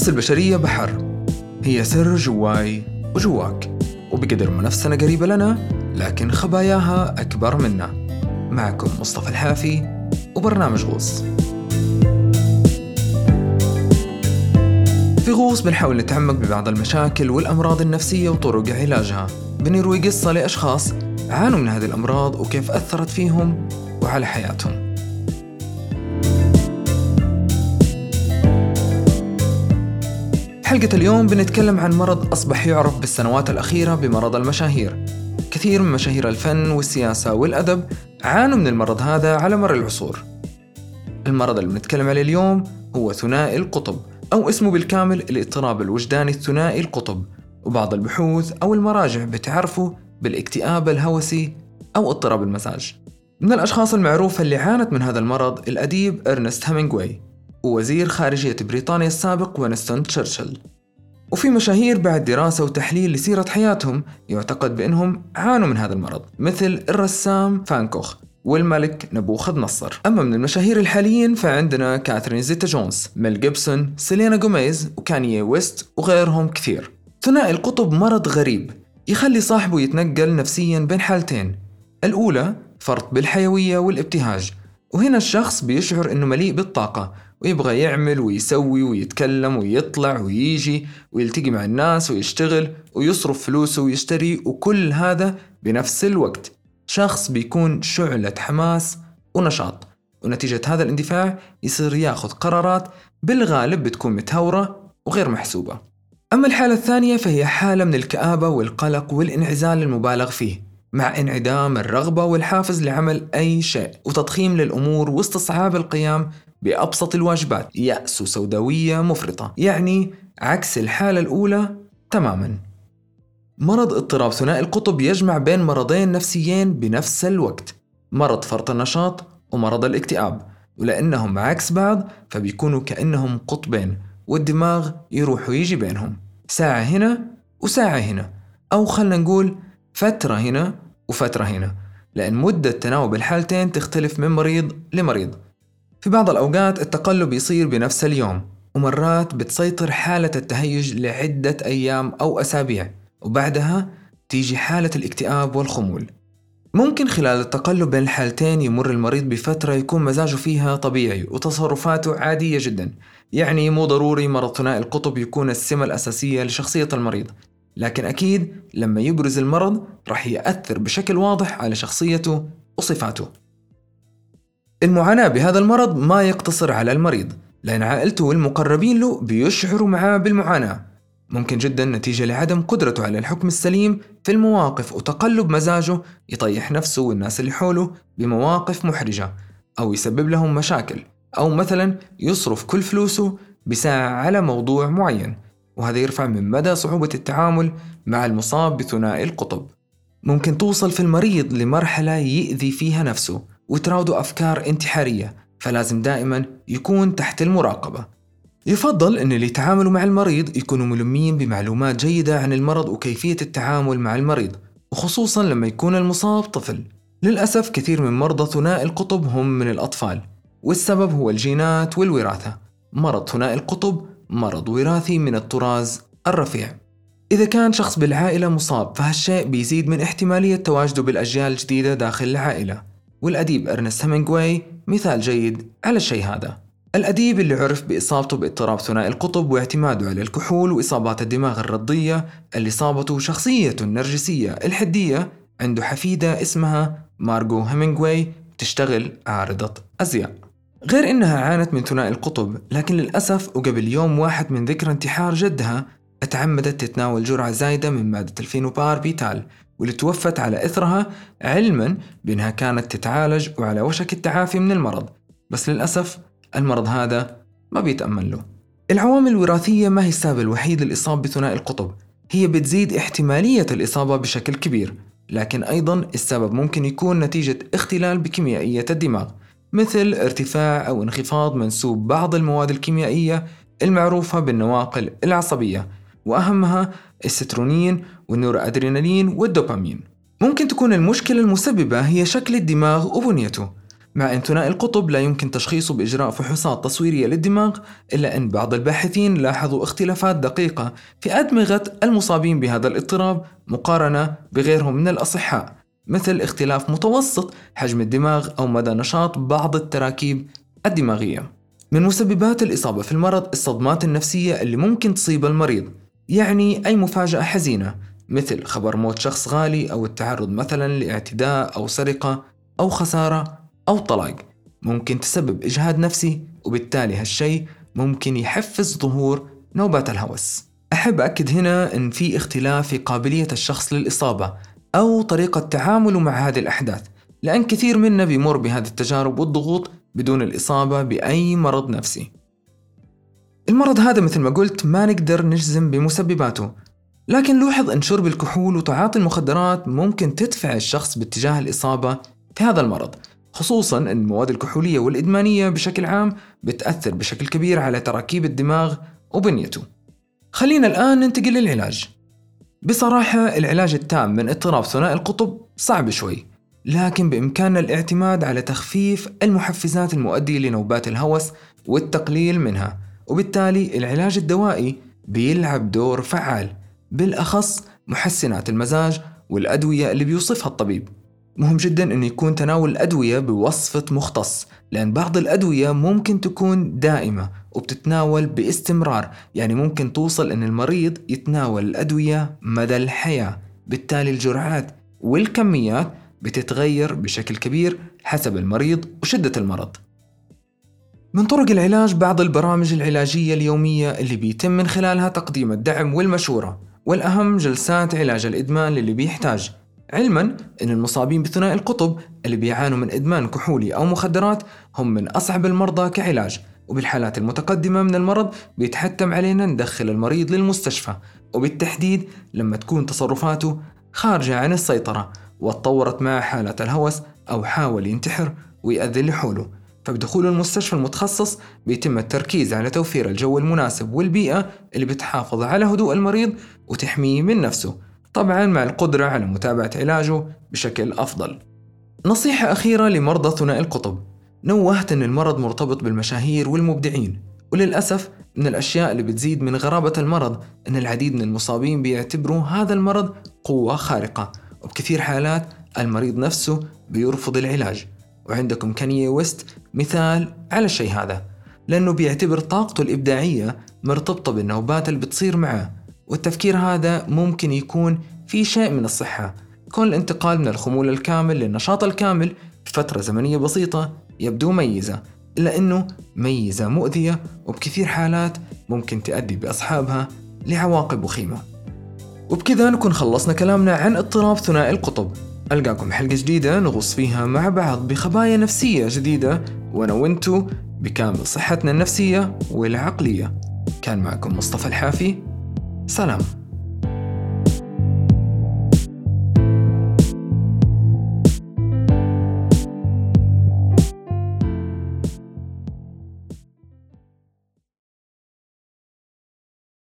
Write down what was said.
النفس البشرية بحر. هي سر جواي وجواك وبقدر ما نفسنا قريبة لنا لكن خباياها أكبر منا. معكم مصطفى الحافي وبرنامج غوص. في غوص بنحاول نتعمق ببعض المشاكل والأمراض النفسية وطرق علاجها. بنروي قصة لأشخاص عانوا من هذه الأمراض وكيف أثرت فيهم وعلى حياتهم. حلقة اليوم بنتكلم عن مرض أصبح يعرف بالسنوات الأخيرة بمرض المشاهير. كثير من مشاهير الفن والسياسة والأدب عانوا من المرض هذا على مر العصور. المرض اللي بنتكلم عليه اليوم هو ثنائي القطب أو اسمه بالكامل الاضطراب الوجداني الثنائي القطب. وبعض البحوث أو المراجع بتعرفه بالاكتئاب الهوسي أو اضطراب المزاج. من الأشخاص المعروفة اللي عانت من هذا المرض الأديب إرنست هامينغواي ووزير خارجية بريطانيا السابق وينستون تشرشل. وفي مشاهير بعد دراسة وتحليل لسيرة حياتهم يعتقد بأنهم عانوا من هذا المرض مثل الرسام فان كوخ والملك نبوخذ نصر. أما من المشاهير الحاليين فعندنا كاثرين زيتا جونز ميل جيبسون سيلينا جوميز وكانيي ويست وغيرهم كثير. ثنائي القطب مرض غريب يخلي صاحبه يتنقل نفسيا بين حالتين. الأولى فرط بالحيوية والابتهاج. وهنا الشخص بيشعر إنه مليء بالطاقة ويبغى يعمل ويسوي ويتكلم ويطلع ويجي ويلتقي مع الناس ويشتغل ويصرف فلوسه ويشتري وكل هذا بنفس الوقت. شخص بيكون شعلة حماس ونشاط ونتيجة هذا الاندفاع يصير ياخذ قرارات بالغالب بتكون متهورة وغير محسوبة. أما الحالة الثانية فهي حالة من الكآبة والقلق والانعزال المبالغ فيه. مع انعدام الرغبة والحافز لعمل أي شيء وتضخيم للأمور واستصعاب القيام بأبسط الواجبات. يأس وسوداوية مفرطة يعني عكس الحالة الأولى تماما. مرض اضطراب ثنائي القطب يجمع بين مرضين نفسيين بنفس الوقت مرض فرط النشاط ومرض الاكتئاب ولأنهم عكس بعض فبيكونوا كأنهم قطبين والدماغ يروح ويجي بينهم. ساعة هنا وساعة هنا أو خلنا نقول فترة هنا وفترة هنا لأن مدة تناوب الحالتين تختلف من مريض لمريض. في بعض الأوقات التقلب يصير بنفس اليوم ومرات بتسيطر حالة التهيج لعدة أيام أو أسابيع وبعدها تيجي حالة الاكتئاب والخمول. ممكن خلال التقلب بين الحالتين يمر المريض بفترة يكون مزاجه فيها طبيعي وتصرفاته عادية جدا. يعني مو ضروري مرض ثنائي القطب يكون السمة الأساسية لشخصية المريض. لكن أكيد لما يبرز المرض راح يأثر بشكل واضح على شخصيته وصفاته. المعاناة بهذا المرض ما يقتصر على المريض لأن عائلته والمقربين له بيشعروا معاه بالمعاناة. ممكن جدا نتيجة لعدم قدرته على الحكم السليم في المواقف وتقلب مزاجه يطيح نفسه والناس اللي حوله بمواقف محرجة أو يسبب لهم مشاكل أو مثلا يصرف كل فلوسه بساعة على موضوع معين. وهذا يرفع من مدى صعوبة التعامل مع المصاب بثنائي القطب. ممكن توصل في المريض لمرحلة يأذي فيها نفسه وتراوده أفكار انتحارية فلازم دائما يكون تحت المراقبة. يفضل أن اللي يتعاملوا مع المريض يكونوا ملمين بمعلومات جيدة عن المرض وكيفية التعامل مع المريض وخصوصا لما يكون المصاب طفل. للأسف كثير من مرضى ثنائي القطب هم من الأطفال والسبب هو الجينات والوراثة. مرض ثنائي القطب مرض وراثي من الطراز الرفيع. إذا كان شخص بالعائلة مصاب فهالشيء بيزيد من احتمالية تواجده بالأجيال الجديدة داخل العائلة. والأديب أرنست هيمنغواي مثال جيد على الشيء هذا. الأديب اللي عرف بإصابته باضطراب ثنائي القطب واعتماده على الكحول وإصابات الدماغ الرضية اللي صابته شخصيته النرجسية الحدية عنده حفيدة اسمها مارغو هيمنغواي تشتغل عارضة أزياء. غير إنها عانت من ثنائي القطب لكن للأسف وقبل يوم واحد من ذكرى انتحار جدها أتعمدت تتناول جرعة زايدة من مادة الفينوباربيتال واللي توفت على إثرها علما بأنها كانت تتعالج وعلى وشك التعافي من المرض. بس للأسف المرض هذا ما بيتأمن له. العوامل الوراثية ما هي السبب الوحيد للإصابة بثنائي القطب؟ هي بتزيد احتمالية الإصابة بشكل كبير لكن أيضا السبب ممكن يكون نتيجة اختلال بكيميائية الدماغ. مثل ارتفاع أو انخفاض منسوب بعض المواد الكيميائية المعروفة بالنواقل العصبية وأهمها السترونين والنورأدرينالين والدوبامين. ممكن تكون المشكلة المسببة هي شكل الدماغ وبنيته مع أن ثنائي القطب لا يمكن تشخيصه بإجراء فحوصات تصويرية للدماغ إلا أن بعض الباحثين لاحظوا اختلافات دقيقة في أدمغة المصابين بهذا الاضطراب مقارنة بغيرهم من الأصحاء. مثل اختلاف متوسط حجم الدماغ أو مدى نشاط بعض التراكيب الدماغية. من مسببات الإصابة في المرض الصدمات النفسية اللي ممكن تصيب المريض يعني أي مفاجأة حزينة مثل خبر موت شخص غالي أو التعرض مثلا لاعتداء أو سرقة أو خسارة أو طلاق. ممكن تسبب إجهاد نفسي وبالتالي هالشيء ممكن يحفز ظهور نوبات الهوس. أحب أكد هنا أن في اختلاف في قابلية الشخص للإصابة أو طريقة تعامله مع هذه الأحداث لأن كثير منا بيمر بهذه التجارب والضغوط بدون الإصابة بأي مرض نفسي. المرض هذا مثل ما قلت ما نقدر نجزم بمسبباته لكن لوحظ أن شرب الكحول وتعاطي المخدرات ممكن تدفع الشخص باتجاه الإصابة في هذا المرض خصوصا أن المواد الكحولية والإدمانية بشكل عام بتأثر بشكل كبير على تراكيب الدماغ وبنيته. خلينا الآن ننتقل للعلاج. بصراحة العلاج التام من اضطراب ثنائي القطب صعب شوي لكن بإمكاننا الاعتماد على تخفيف المحفزات المؤدية لنوبات الهوس والتقليل منها وبالتالي العلاج الدوائي بيلعب دور فعال بالأخص محسنات المزاج والأدوية اللي بيوصفها الطبيب. مهم جدا أن يكون تناول الأدوية بوصفة مختص لأن بعض الأدوية ممكن تكون دائمة وبتتناول باستمرار يعني ممكن توصل أن المريض يتناول الأدوية مدى الحياة. بالتالي الجرعات والكميات بتتغير بشكل كبير حسب المريض وشدة المرض. من طرق العلاج بعض البرامج العلاجية اليومية اللي بيتم من خلالها تقديم الدعم والمشورة والأهم جلسات علاج الإدمان للي بيحتاج. علما أن المصابين بثنائي القطب اللي بيعانوا من إدمان كحولي أو مخدرات هم من أصعب المرضى كعلاج وبالحالات المتقدمة من المرض بيتحتم علينا ندخل المريض للمستشفى وبالتحديد لما تكون تصرفاته خارجة عن السيطرة وتطورت معه حالة الهوس أو حاول ينتحر ويأذن لحوله فبدخول المستشفى المتخصص بيتم التركيز على توفير الجو المناسب والبيئة اللي بتحافظ على هدوء المريض وتحميه من نفسه. طبعا مع القدرة على متابعة علاجه بشكل أفضل. نصيحة أخيرة لمرضى ثنائي القطب. نوهت أن المرض مرتبط بالمشاهير والمبدعين وللأسف من الأشياء اللي بتزيد من غرابة المرض أن العديد من المصابين بيعتبروا هذا المرض قوة خارقة. وبكثير حالات المريض نفسه بيرفض العلاج. وعندكم كانيي ويست مثال على الشيء هذا. لأنه بيعتبر طاقته الإبداعية مرتبطة بالنوبات اللي بتصير معه. والتفكير هذا ممكن يكون في شيء من الصحة. كون الانتقال من الخمول الكامل للنشاط الكامل في فترة زمنية بسيطة يبدو ميزة إلا أنه ميزة مؤذية وبكثير حالات ممكن تؤدي بأصحابها لعواقب وخيمة. وبكذا نكون خلصنا كلامنا عن اضطراب ثنائي القطب. ألقاكم حلقة جديدة نغوص فيها مع بعض بخبايا نفسية جديدة وأنا وأنتو بكامل صحتنا النفسية والعقلية. كان معكم مصطفى الحافي. سلام